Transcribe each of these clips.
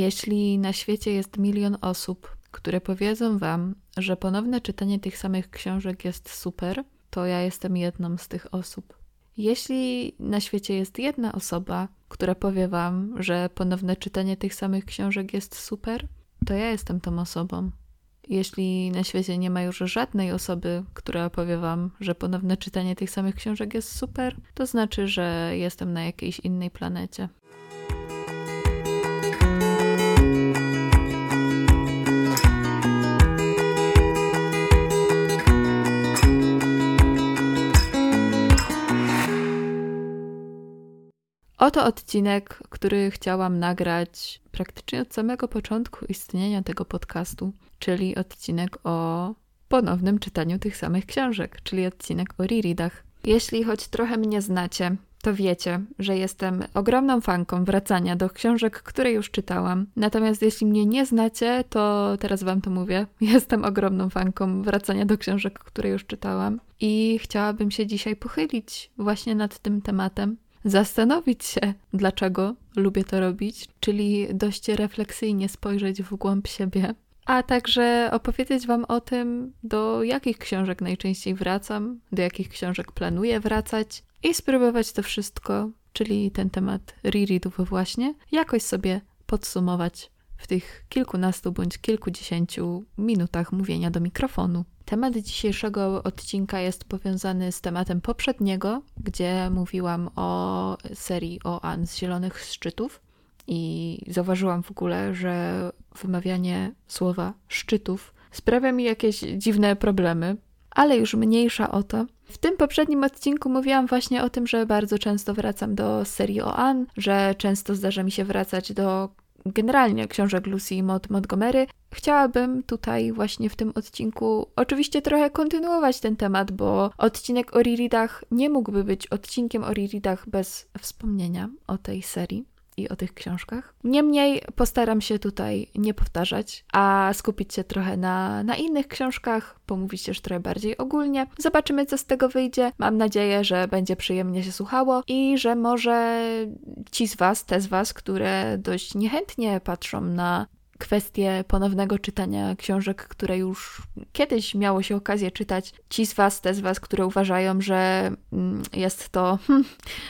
Jeśli na świecie jest milion osób, które powiedzą wam, że ponowne czytanie tych samych książek jest super, to ja jestem jedną z tych osób. Jeśli na świecie jest jedna osoba, która powie wam, że ponowne czytanie tych samych książek jest super, to ja jestem tą osobą. Jeśli na świecie nie ma już żadnej osoby, która powie wam, że ponowne czytanie tych samych książek jest super, to znaczy, że jestem na jakiejś innej planecie. Oto odcinek, który chciałam nagrać praktycznie od samego początku istnienia tego podcastu, czyli odcinek o ponownym czytaniu tych samych książek, czyli odcinek o rereadach. Jeśli choć trochę mnie znacie, to wiecie, że jestem ogromną fanką wracania do książek, które już czytałam. Natomiast jeśli mnie nie znacie, to teraz wam to mówię. Jestem ogromną fanką wracania do książek, które już czytałam. I chciałabym się dzisiaj pochylić właśnie nad tym tematem, zastanowić się, dlaczego lubię to robić, czyli dość refleksyjnie spojrzeć w głąb siebie, a także opowiedzieć Wam o tym, do jakich książek najczęściej wracam, do jakich książek planuję wracać i spróbować to wszystko, czyli ten temat rereadów właśnie, jakoś sobie podsumować w tych kilkunastu bądź kilkudziesięciu minutach mówienia do mikrofonu. Temat dzisiejszego odcinka jest powiązany z tematem poprzedniego, gdzie mówiłam o serii o An z Zielonych Szczytów i zauważyłam w ogóle, że wymawianie słowa szczytów sprawia mi jakieś dziwne problemy, ale już mniejsza o to. W tym poprzednim odcinku mówiłam właśnie o tym, że bardzo często wracam do serii o An, że często zdarza mi się wracać do generalnie książek Lucy Maud Montgomery. Chciałabym tutaj właśnie w tym odcinku oczywiście trochę kontynuować ten temat, bo odcinek o Riridach nie mógłby być odcinkiem o Riridach bez wspomnienia o tej serii i o tych książkach. Niemniej postaram się tutaj nie powtarzać, a skupić się trochę na, na innych książkach, pomówić też trochę bardziej ogólnie. Zobaczymy, co z tego wyjdzie. Mam nadzieję, że będzie przyjemnie się słuchało i że może ci z Was, te z Was, które dość niechętnie patrzą na kwestię ponownego czytania książek, które już kiedyś miało się okazję czytać. Ci z Was, te z Was, które uważają, że mm, jest to hmm,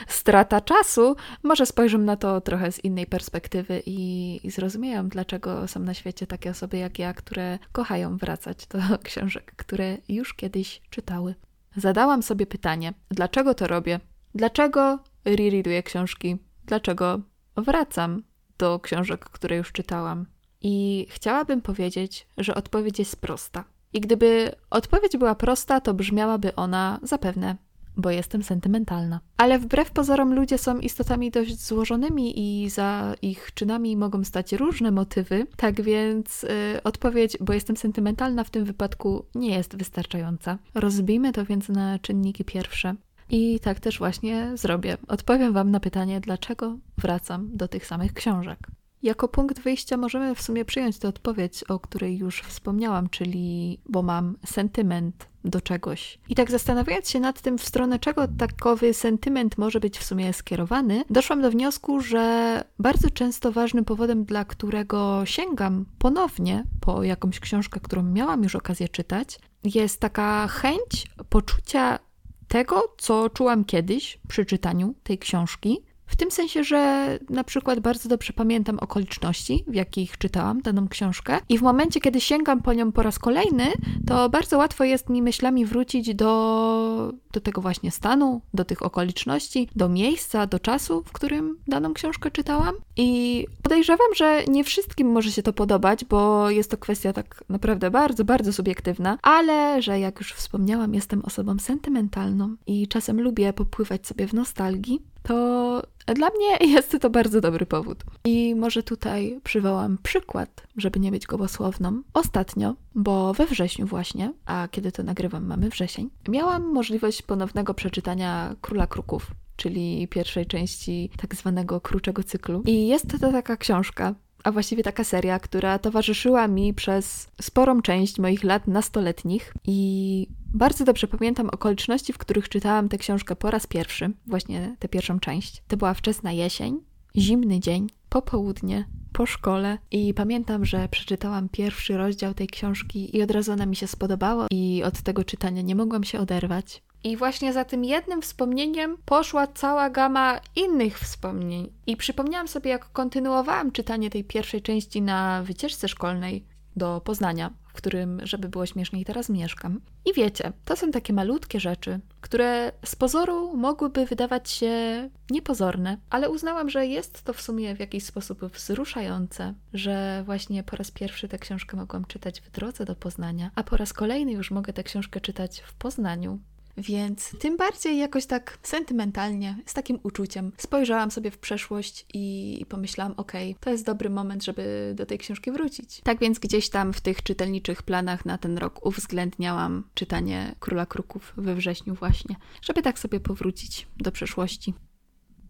strata czasu, może spojrzą na to trochę z innej perspektywy i, i zrozumieją, dlaczego są na świecie takie osoby jak ja, które kochają wracać do książek, które już kiedyś czytały. Zadałam sobie pytanie, dlaczego to robię? Dlaczego rereaduję książki? Dlaczego wracam do książek, które już czytałam? I chciałabym powiedzieć, że odpowiedź jest prosta. I gdyby odpowiedź była prosta, to brzmiałaby ona zapewne, bo jestem sentymentalna. Ale wbrew pozorom ludzie są istotami dość złożonymi i za ich czynami mogą stać różne motywy. Tak więc yy, odpowiedź, bo jestem sentymentalna w tym wypadku nie jest wystarczająca. Rozbijmy to więc na czynniki pierwsze. I tak też właśnie zrobię. Odpowiem Wam na pytanie, dlaczego wracam do tych samych książek. Jako punkt wyjścia możemy w sumie przyjąć tę odpowiedź, o której już wspomniałam, czyli bo mam sentyment do czegoś. I tak zastanawiając się nad tym, w stronę czego takowy sentyment może być w sumie skierowany, doszłam do wniosku, że bardzo często ważnym powodem, dla którego sięgam ponownie po jakąś książkę, którą miałam już okazję czytać, jest taka chęć poczucia tego, co czułam kiedyś przy czytaniu tej książki, w tym sensie, że na przykład bardzo dobrze pamiętam okoliczności, w jakich czytałam daną książkę, i w momencie, kiedy sięgam po nią po raz kolejny, to bardzo łatwo jest mi myślami wrócić do, do tego właśnie stanu, do tych okoliczności, do miejsca, do czasu, w którym daną książkę czytałam. I podejrzewam, że nie wszystkim może się to podobać, bo jest to kwestia tak naprawdę bardzo, bardzo subiektywna, ale że jak już wspomniałam, jestem osobą sentymentalną i czasem lubię popływać sobie w nostalgii to dla mnie jest to bardzo dobry powód. I może tutaj przywołam przykład, żeby nie być gołosłowną. Ostatnio, bo we wrześniu właśnie, a kiedy to nagrywam, mamy wrzesień, miałam możliwość ponownego przeczytania Króla Kruków, czyli pierwszej części tak zwanego kruczego cyklu. I jest to taka książka, a właściwie taka seria, która towarzyszyła mi przez sporą część moich lat nastoletnich i bardzo dobrze pamiętam okoliczności, w których czytałam tę książkę po raz pierwszy, właśnie tę pierwszą część. To była wczesna jesień, zimny dzień, popołudnie, po szkole i pamiętam, że przeczytałam pierwszy rozdział tej książki i od razu ona mi się spodobało i od tego czytania nie mogłam się oderwać. I właśnie za tym jednym wspomnieniem poszła cała gama innych wspomnień. I przypomniałam sobie, jak kontynuowałam czytanie tej pierwszej części na wycieczce szkolnej do Poznania, w którym, żeby było śmieszniej, teraz mieszkam. I wiecie, to są takie malutkie rzeczy, które z pozoru mogłyby wydawać się niepozorne, ale uznałam, że jest to w sumie w jakiś sposób wzruszające, że właśnie po raz pierwszy tę książkę mogłam czytać w drodze do Poznania, a po raz kolejny już mogę tę książkę czytać w Poznaniu, więc tym bardziej jakoś tak sentymentalnie, z takim uczuciem, spojrzałam sobie w przeszłość i pomyślałam, okej, okay, to jest dobry moment, żeby do tej książki wrócić. Tak więc gdzieś tam w tych czytelniczych planach na ten rok uwzględniałam czytanie Króla Kruków we wrześniu właśnie, żeby tak sobie powrócić do przeszłości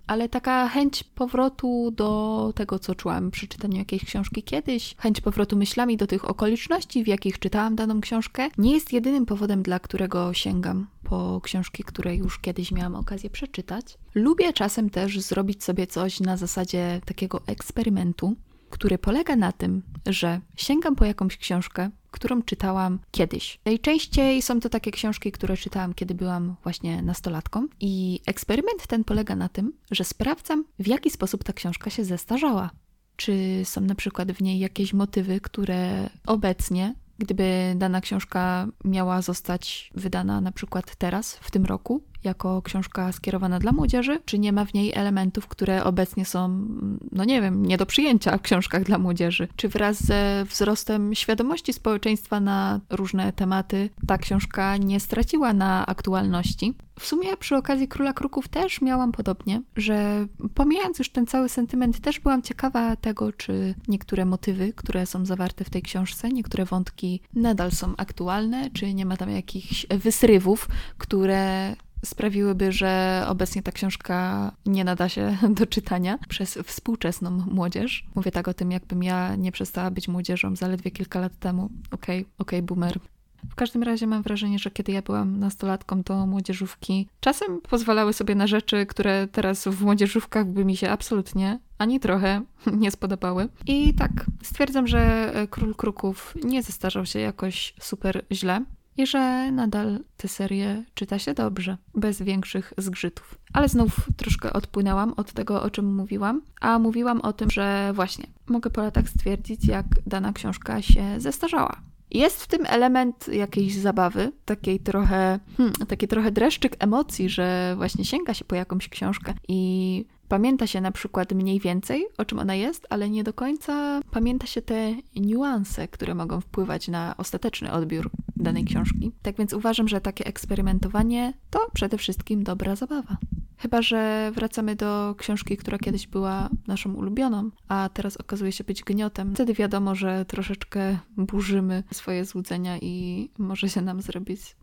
ale taka chęć powrotu do tego, co czułam przy czytaniu jakiejś książki kiedyś, chęć powrotu myślami do tych okoliczności, w jakich czytałam daną książkę, nie jest jedynym powodem, dla którego sięgam po książki, które już kiedyś miałam okazję przeczytać. Lubię czasem też zrobić sobie coś na zasadzie takiego eksperymentu, który polega na tym, że sięgam po jakąś książkę, którą czytałam kiedyś. Najczęściej są to takie książki, które czytałam, kiedy byłam właśnie nastolatką. I eksperyment ten polega na tym, że sprawdzam, w jaki sposób ta książka się zestarzała. Czy są na przykład w niej jakieś motywy, które obecnie gdyby dana książka miała zostać wydana na przykład teraz, w tym roku, jako książka skierowana dla młodzieży, czy nie ma w niej elementów, które obecnie są, no nie wiem, nie do przyjęcia w książkach dla młodzieży? Czy wraz ze wzrostem świadomości społeczeństwa na różne tematy ta książka nie straciła na aktualności? W sumie przy okazji Króla Kruków też miałam podobnie, że pomijając już ten cały sentyment, też byłam ciekawa tego, czy niektóre motywy, które są zawarte w tej książce, niektóre wątki nadal są aktualne, czy nie ma tam jakichś wysrywów, które sprawiłyby, że obecnie ta książka nie nada się do czytania przez współczesną młodzież. Mówię tak o tym, jakbym ja nie przestała być młodzieżą zaledwie kilka lat temu. Okej, okay, okej, okay, boomer. W każdym razie mam wrażenie, że kiedy ja byłam nastolatką, to młodzieżówki czasem pozwalały sobie na rzeczy, które teraz w młodzieżówkach by mi się absolutnie ani trochę nie spodobały. I tak, stwierdzam, że Król Kruków nie zestarzał się jakoś super źle i że nadal tę serię czyta się dobrze, bez większych zgrzytów. Ale znów troszkę odpłynęłam od tego, o czym mówiłam, a mówiłam o tym, że właśnie mogę po latach stwierdzić, jak dana książka się zestarzała. Jest w tym element jakiejś zabawy, takiej trochę, hmm, taki trochę dreszczyk emocji, że właśnie sięga się po jakąś książkę i Pamięta się na przykład mniej więcej, o czym ona jest, ale nie do końca pamięta się te niuanse, które mogą wpływać na ostateczny odbiór danej książki. Tak więc uważam, że takie eksperymentowanie to przede wszystkim dobra zabawa. Chyba, że wracamy do książki, która kiedyś była naszą ulubioną, a teraz okazuje się być gniotem. Wtedy wiadomo, że troszeczkę burzymy swoje złudzenia i może się nam zrobić,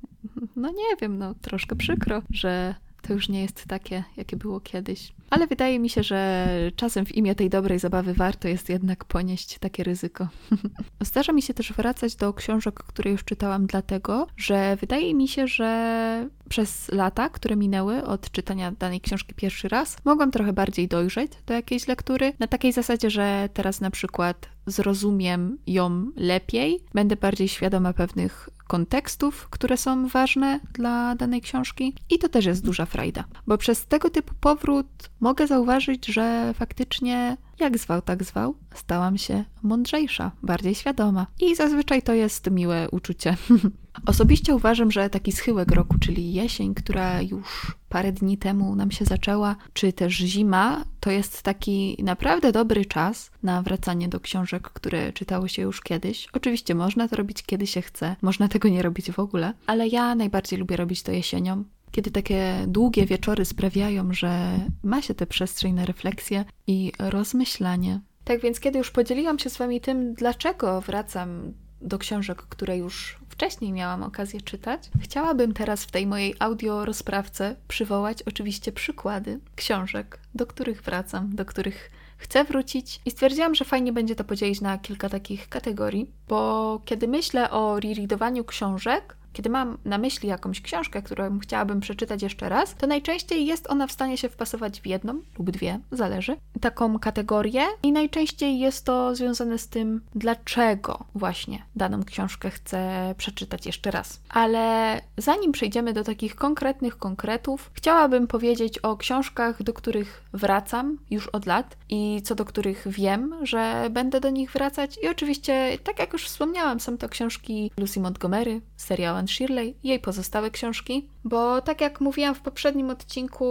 no nie wiem, no troszkę przykro, że to już nie jest takie, jakie było kiedyś. Ale wydaje mi się, że czasem w imię tej dobrej zabawy warto jest jednak ponieść takie ryzyko. Zdarza mi się też wracać do książek, które już czytałam, dlatego, że wydaje mi się, że przez lata, które minęły od czytania danej książki pierwszy raz, mogłam trochę bardziej dojrzeć do jakiejś lektury. Na takiej zasadzie, że teraz na przykład zrozumiem ją lepiej, będę bardziej świadoma pewnych kontekstów, które są ważne dla danej książki. I to też jest duża frajda, bo przez tego typu powrót mogę zauważyć, że faktycznie jak zwał, tak zwał, stałam się mądrzejsza, bardziej świadoma. I zazwyczaj to jest miłe uczucie. Osobiście uważam, że taki schyłek roku, czyli jesień, która już parę dni temu nam się zaczęła, czy też zima, to jest taki naprawdę dobry czas na wracanie do książek, które czytało się już kiedyś. Oczywiście można to robić kiedy się chce, można tego nie robić w ogóle, ale ja najbardziej lubię robić to jesienią, kiedy takie długie wieczory sprawiają, że ma się tę przestrzeń na refleksję i rozmyślanie. Tak więc, kiedy już podzieliłam się z Wami tym, dlaczego wracam do książek, które już wcześniej miałam okazję czytać, chciałabym teraz w tej mojej audio rozprawce przywołać oczywiście przykłady książek, do których wracam, do których chcę wrócić i stwierdziłam, że fajnie będzie to podzielić na kilka takich kategorii, bo kiedy myślę o rereadowaniu książek, kiedy mam na myśli jakąś książkę, którą chciałabym przeczytać jeszcze raz, to najczęściej jest ona w stanie się wpasować w jedną lub dwie, zależy, taką kategorię i najczęściej jest to związane z tym, dlaczego właśnie daną książkę chcę przeczytać jeszcze raz. Ale zanim przejdziemy do takich konkretnych konkretów, chciałabym powiedzieć o książkach, do których wracam już od lat i co do których wiem, że będę do nich wracać. I oczywiście, tak jak już wspomniałam, są to książki Lucy Montgomery, serial Anne Shirley i jej pozostałe książki, bo tak jak mówiłam w poprzednim odcinku,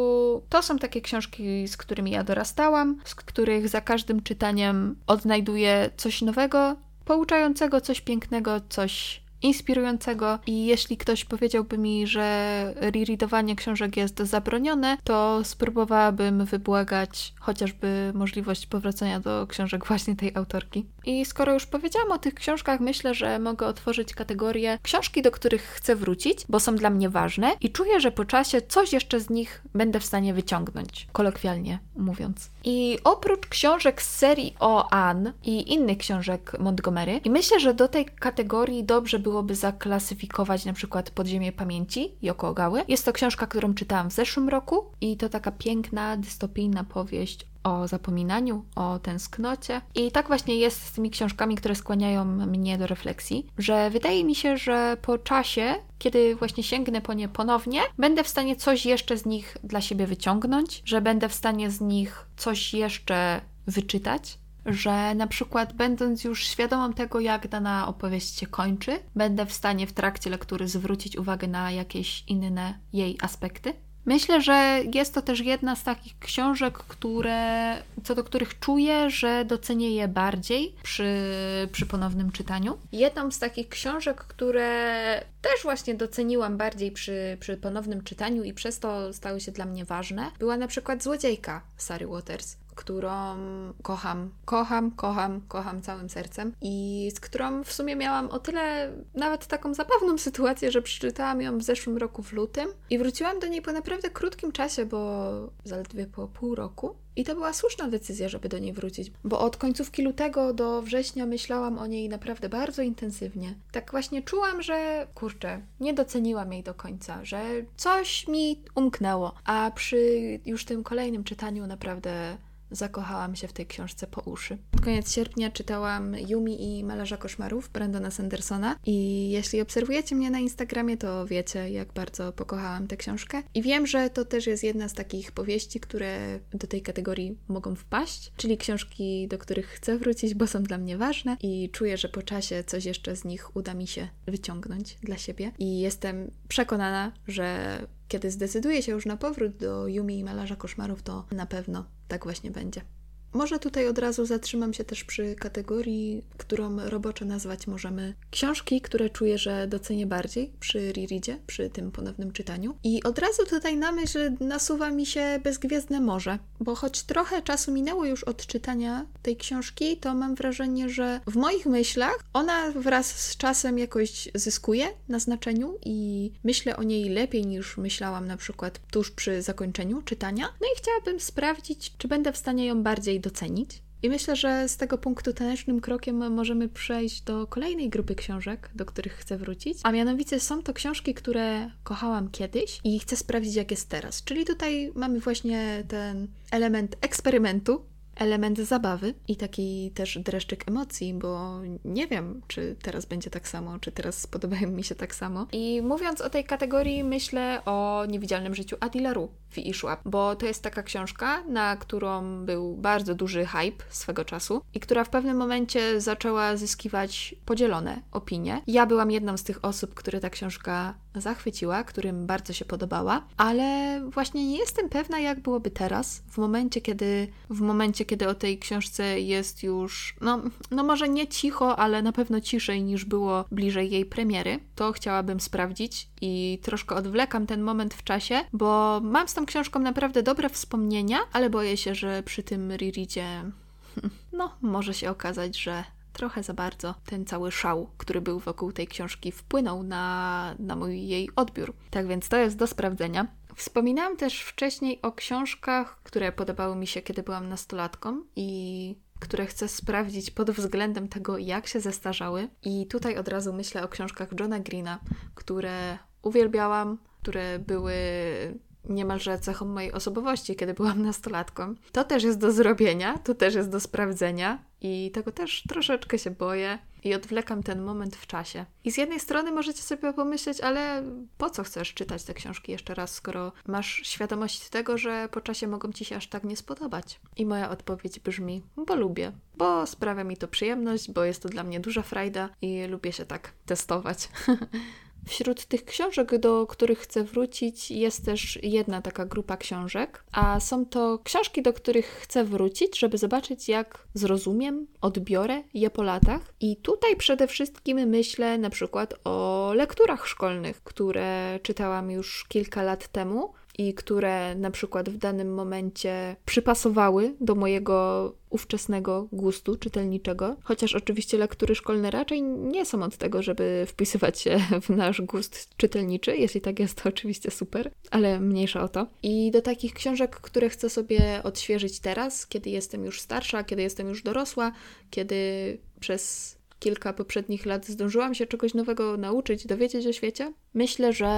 to są takie książki, z którymi ja dorastałam, z których za każdym czytaniem odnajduję coś nowego, pouczającego, coś pięknego, coś inspirującego i jeśli ktoś powiedziałby mi, że rereadowanie książek jest zabronione, to spróbowałabym wybłagać chociażby możliwość powracania do książek właśnie tej autorki. I skoro już powiedziałam o tych książkach, myślę, że mogę otworzyć kategorię książki, do których chcę wrócić, bo są dla mnie ważne i czuję, że po czasie coś jeszcze z nich będę w stanie wyciągnąć, kolokwialnie mówiąc. I oprócz książek z serii o Anne i innych książek Montgomery, i myślę, że do tej kategorii dobrze byłoby zaklasyfikować na przykład Podziemie Pamięci Yoko Ogały. Jest to książka, którą czytałam w zeszłym roku i to taka piękna, dystopijna powieść o zapominaniu, o tęsknocie. I tak właśnie jest z tymi książkami, które skłaniają mnie do refleksji, że wydaje mi się, że po czasie, kiedy właśnie sięgnę po nie ponownie, będę w stanie coś jeszcze z nich dla siebie wyciągnąć, że będę w stanie z nich coś jeszcze wyczytać, że na przykład będąc już świadomą tego, jak dana opowieść się kończy, będę w stanie w trakcie lektury zwrócić uwagę na jakieś inne jej aspekty. Myślę, że jest to też jedna z takich książek, które, co do których czuję, że docenię je bardziej przy, przy ponownym czytaniu. Jedną z takich książek, które też właśnie doceniłam bardziej przy, przy ponownym czytaniu i przez to stały się dla mnie ważne, była na przykład Złodziejka Sary Waters którą kocham, kocham, kocham, kocham całym sercem i z którą w sumie miałam o tyle nawet taką zabawną sytuację, że przeczytałam ją w zeszłym roku w lutym i wróciłam do niej po naprawdę krótkim czasie, bo zaledwie po pół roku. I to była słuszna decyzja, żeby do niej wrócić, bo od końcówki lutego do września myślałam o niej naprawdę bardzo intensywnie. Tak właśnie czułam, że kurczę, nie doceniłam jej do końca, że coś mi umknęło, a przy już tym kolejnym czytaniu naprawdę zakochałam się w tej książce po uszy. Pod koniec sierpnia czytałam Yumi i Malarza Koszmarów Brandona Sandersona i jeśli obserwujecie mnie na Instagramie, to wiecie, jak bardzo pokochałam tę książkę. I wiem, że to też jest jedna z takich powieści, które do tej kategorii mogą wpaść, czyli książki, do których chcę wrócić, bo są dla mnie ważne i czuję, że po czasie coś jeszcze z nich uda mi się wyciągnąć dla siebie. I jestem przekonana, że kiedy zdecyduję się już na powrót do Yumi i Malarza Koszmarów, to na pewno tak właśnie będzie. Może tutaj od razu zatrzymam się też przy kategorii, którą roboczo nazwać możemy książki, które czuję, że docenię bardziej przy rereadzie, przy tym ponownym czytaniu. I od razu tutaj na myśl nasuwa mi się Bezgwiezdne Morze, bo choć trochę czasu minęło już od czytania tej książki, to mam wrażenie, że w moich myślach ona wraz z czasem jakoś zyskuje na znaczeniu i myślę o niej lepiej niż myślałam na przykład tuż przy zakończeniu czytania. No i chciałabym sprawdzić, czy będę w stanie ją bardziej docenić. I myślę, że z tego punktu tanecznym krokiem możemy przejść do kolejnej grupy książek, do których chcę wrócić. A mianowicie są to książki, które kochałam kiedyś i chcę sprawdzić, jak jest teraz. Czyli tutaj mamy właśnie ten element eksperymentu, element zabawy i taki też dreszczyk emocji, bo nie wiem, czy teraz będzie tak samo, czy teraz spodobają mi się tak samo. I mówiąc o tej kategorii, myślę o niewidzialnym życiu Adilaru w Ishwab, bo to jest taka książka, na którą był bardzo duży hype swego czasu i która w pewnym momencie zaczęła zyskiwać podzielone opinie. Ja byłam jedną z tych osób, które ta książka zachwyciła, którym bardzo się podobała, ale właśnie nie jestem pewna, jak byłoby teraz, w momencie, kiedy w momencie, kiedy o tej książce jest już, no, no może nie cicho, ale na pewno ciszej niż było bliżej jej premiery, to chciałabym sprawdzić i troszkę odwlekam ten moment w czasie, bo mam z tą książką naprawdę dobre wspomnienia, ale boję się, że przy tym rereadzie no, może się okazać, że trochę za bardzo ten cały szał, który był wokół tej książki, wpłynął na, na mój jej odbiór. Tak więc to jest do sprawdzenia. Wspominałam też wcześniej o książkach, które podobały mi się, kiedy byłam nastolatką, i które chcę sprawdzić pod względem tego, jak się zestarzały. I tutaj od razu myślę o książkach Johna Greena, które uwielbiałam, które były niemalże cechą mojej osobowości, kiedy byłam nastolatką. To też jest do zrobienia, to też jest do sprawdzenia i tego też troszeczkę się boję i odwlekam ten moment w czasie. I z jednej strony możecie sobie pomyśleć, ale po co chcesz czytać te książki jeszcze raz, skoro masz świadomość tego, że po czasie mogą ci się aż tak nie spodobać? I moja odpowiedź brzmi, bo lubię, bo sprawia mi to przyjemność, bo jest to dla mnie duża frajda i lubię się tak testować. Wśród tych książek, do których chcę wrócić, jest też jedna taka grupa książek, a są to książki, do których chcę wrócić, żeby zobaczyć, jak zrozumiem, odbiorę je po latach. I tutaj przede wszystkim myślę na przykład o lekturach szkolnych, które czytałam już kilka lat temu i które na przykład w danym momencie przypasowały do mojego ówczesnego gustu czytelniczego, chociaż oczywiście lektury szkolne raczej nie są od tego, żeby wpisywać się w nasz gust czytelniczy. Jeśli tak jest, to oczywiście super, ale mniejsza o to. I do takich książek, które chcę sobie odświeżyć teraz, kiedy jestem już starsza, kiedy jestem już dorosła, kiedy przez kilka poprzednich lat zdążyłam się czegoś nowego nauczyć, dowiedzieć o świecie, myślę, że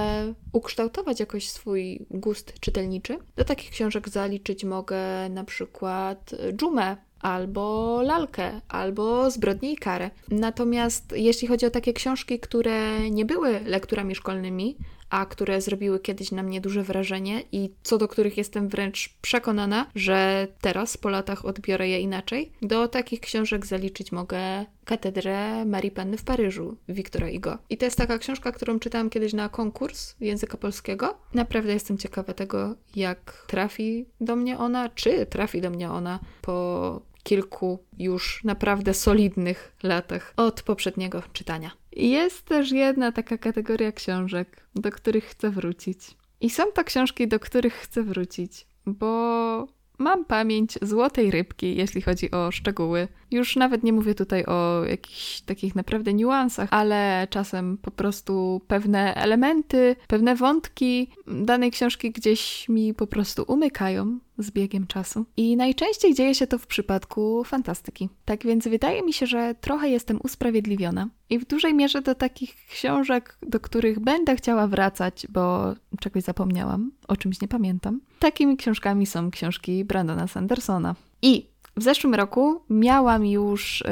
ukształtować jakoś swój gust czytelniczy. Do takich książek zaliczyć mogę na przykład Dżumę albo lalkę, albo zbrodnię i karę. Natomiast jeśli chodzi o takie książki, które nie były lekturami szkolnymi, a które zrobiły kiedyś na mnie duże wrażenie i co do których jestem wręcz przekonana, że teraz po latach odbiorę je inaczej. Do takich książek zaliczyć mogę Katedrę Marii Panny w Paryżu Wiktora Igo. I to jest taka książka, którą czytałam kiedyś na konkurs języka polskiego. Naprawdę jestem ciekawa tego, jak trafi do mnie ona, czy trafi do mnie ona po kilku już naprawdę solidnych latach od poprzedniego czytania. Jest też jedna taka kategoria książek, do których chcę wrócić. I są to książki, do których chcę wrócić, bo mam pamięć złotej rybki, jeśli chodzi o szczegóły. Już nawet nie mówię tutaj o jakichś takich naprawdę niuansach, ale czasem po prostu pewne elementy, pewne wątki danej książki gdzieś mi po prostu umykają z biegiem czasu. I najczęściej dzieje się to w przypadku fantastyki. Tak więc wydaje mi się, że trochę jestem usprawiedliwiona. I w dużej mierze do takich książek, do których będę chciała wracać, bo czegoś zapomniałam, o czymś nie pamiętam. Takimi książkami są książki Brandona Sandersona. I w zeszłym roku miałam już y,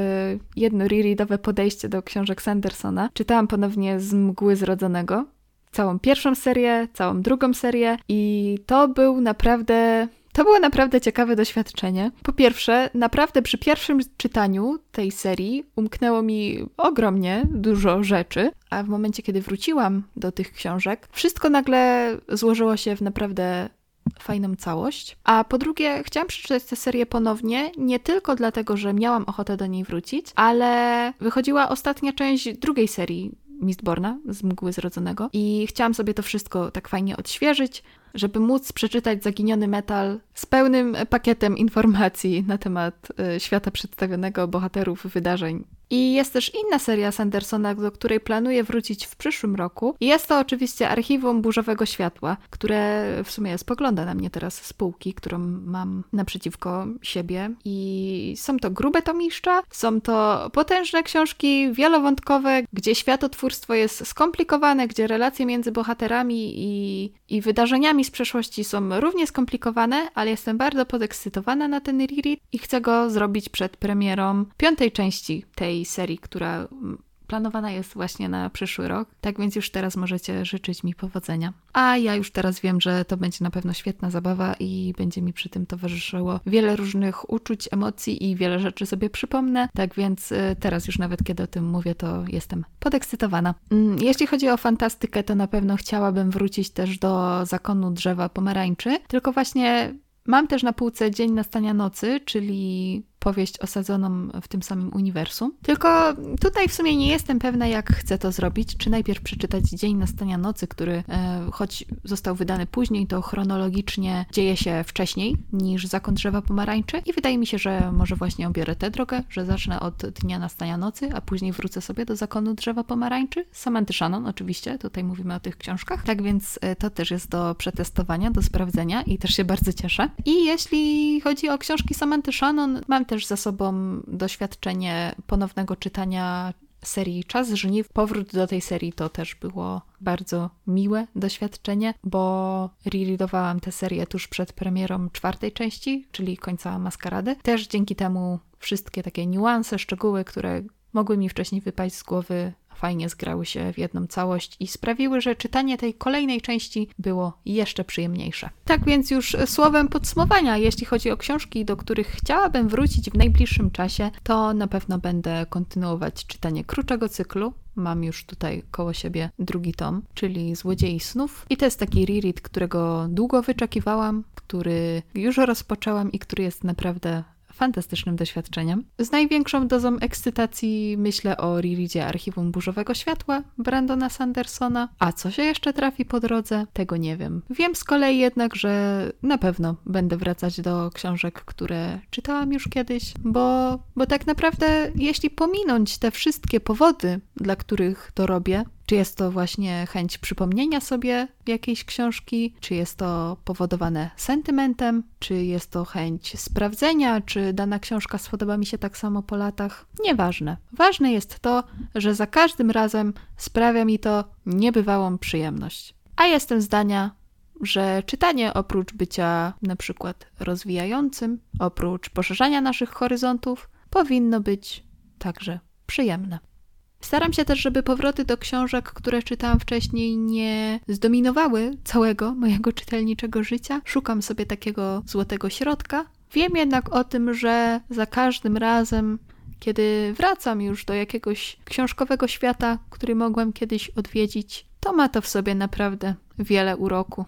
jedno rereadowe podejście do książek Sandersona. Czytałam ponownie z Mgły Zrodzonego. Całą pierwszą serię, całą drugą serię i to był naprawdę to było naprawdę ciekawe doświadczenie. Po pierwsze, naprawdę przy pierwszym czytaniu tej serii umknęło mi ogromnie dużo rzeczy, a w momencie, kiedy wróciłam do tych książek, wszystko nagle złożyło się w naprawdę fajną całość. A po drugie, chciałam przeczytać tę serię ponownie, nie tylko dlatego, że miałam ochotę do niej wrócić, ale wychodziła ostatnia część drugiej serii Mistborna z Mgły Zrodzonego i chciałam sobie to wszystko tak fajnie odświeżyć, żeby móc przeczytać Zaginiony Metal z pełnym pakietem informacji na temat y, świata przedstawionego, bohaterów, wydarzeń i jest też inna seria Sandersona, do której planuję wrócić w przyszłym roku. I jest to oczywiście Archiwum Burzowego Światła, które w sumie spogląda na mnie teraz z półki, którą mam naprzeciwko siebie. I są to grube tomiszcza, są to potężne książki, wielowątkowe, gdzie światotwórstwo jest skomplikowane, gdzie relacje między bohaterami i, i wydarzeniami z przeszłości są równie skomplikowane, ale jestem bardzo podekscytowana na ten reread i chcę go zrobić przed premierą piątej części tej serii, która mm, planowana jest właśnie na przyszły rok. Tak więc już teraz możecie życzyć mi powodzenia. A ja już teraz wiem, że to będzie na pewno świetna zabawa i będzie mi przy tym towarzyszyło wiele różnych uczuć, emocji i wiele rzeczy sobie przypomnę. Tak więc y, teraz już nawet kiedy o tym mówię, to jestem podekscytowana. Mm, jeśli chodzi o fantastykę, to na pewno chciałabym wrócić też do zakonu drzewa pomarańczy. Tylko właśnie Mam też na półce Dzień nastania nocy, czyli powieść osadzoną w tym samym uniwersum. Tylko tutaj w sumie nie jestem pewna, jak chcę to zrobić. Czy najpierw przeczytać Dzień Nastania Nocy, który e, choć został wydany później, to chronologicznie dzieje się wcześniej niż Zakon Drzewa Pomarańczy. I wydaje mi się, że może właśnie obiorę tę drogę, że zacznę od Dnia Nastania Nocy, a później wrócę sobie do Zakonu Drzewa Pomarańczy. Samanty Shannon oczywiście, tutaj mówimy o tych książkach. Tak więc e, to też jest do przetestowania, do sprawdzenia i też się bardzo cieszę. I jeśli chodzi o książki Samanty Shannon, mam też też za sobą doświadczenie ponownego czytania serii Czas Żniw. Powrót do tej serii to też było bardzo miłe doświadczenie, bo rereadowałam tę serię tuż przed premierą czwartej części, czyli końca Maskarady. Też dzięki temu wszystkie takie niuanse, szczegóły, które mogły mi wcześniej wypaść z głowy, fajnie zgrały się w jedną całość i sprawiły, że czytanie tej kolejnej części było jeszcze przyjemniejsze. Tak więc już słowem podsumowania, jeśli chodzi o książki, do których chciałabym wrócić w najbliższym czasie, to na pewno będę kontynuować czytanie krótszego cyklu. Mam już tutaj koło siebie drugi tom, czyli Złodziei Snów. I to jest taki reread, którego długo wyczekiwałam, który już rozpoczęłam i który jest naprawdę fantastycznym doświadczeniem. Z największą dozą ekscytacji myślę o Riridzie Archiwum Burzowego Światła Brandona Sandersona. A co się jeszcze trafi po drodze? Tego nie wiem. Wiem z kolei jednak, że na pewno będę wracać do książek, które czytałam już kiedyś, bo, bo tak naprawdę jeśli pominąć te wszystkie powody, dla których to robię, czy jest to właśnie chęć przypomnienia sobie jakiejś książki, czy jest to powodowane sentymentem, czy jest to chęć sprawdzenia, czy dana książka spodoba mi się tak samo po latach. Nieważne. Ważne jest to, że za każdym razem sprawia mi to niebywałą przyjemność. A jestem zdania, że czytanie oprócz bycia na przykład rozwijającym, oprócz poszerzania naszych horyzontów, powinno być także przyjemne. Staram się też, żeby powroty do książek, które czytałam wcześniej, nie zdominowały całego mojego czytelniczego życia. Szukam sobie takiego złotego środka. Wiem jednak o tym, że za każdym razem, kiedy wracam już do jakiegoś książkowego świata, który mogłem kiedyś odwiedzić, to ma to w sobie naprawdę wiele uroku.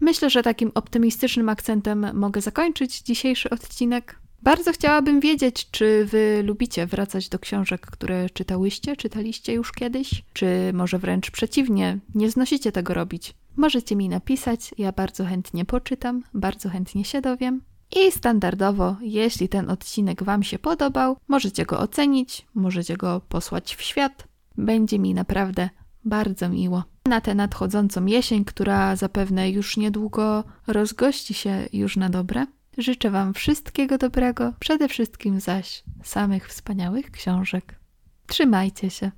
Myślę, że takim optymistycznym akcentem mogę zakończyć dzisiejszy odcinek. Bardzo chciałabym wiedzieć, czy wy lubicie wracać do książek, które czytałyście, czytaliście już kiedyś, czy może wręcz przeciwnie, nie znosicie tego robić. Możecie mi napisać, ja bardzo chętnie poczytam, bardzo chętnie się dowiem. I standardowo, jeśli ten odcinek Wam się podobał, możecie go ocenić, możecie go posłać w świat. Będzie mi naprawdę bardzo miło. Na tę nadchodzącą jesień, która zapewne już niedługo rozgości się już na dobre, Życzę Wam wszystkiego dobrego, przede wszystkim zaś samych wspaniałych książek. Trzymajcie się.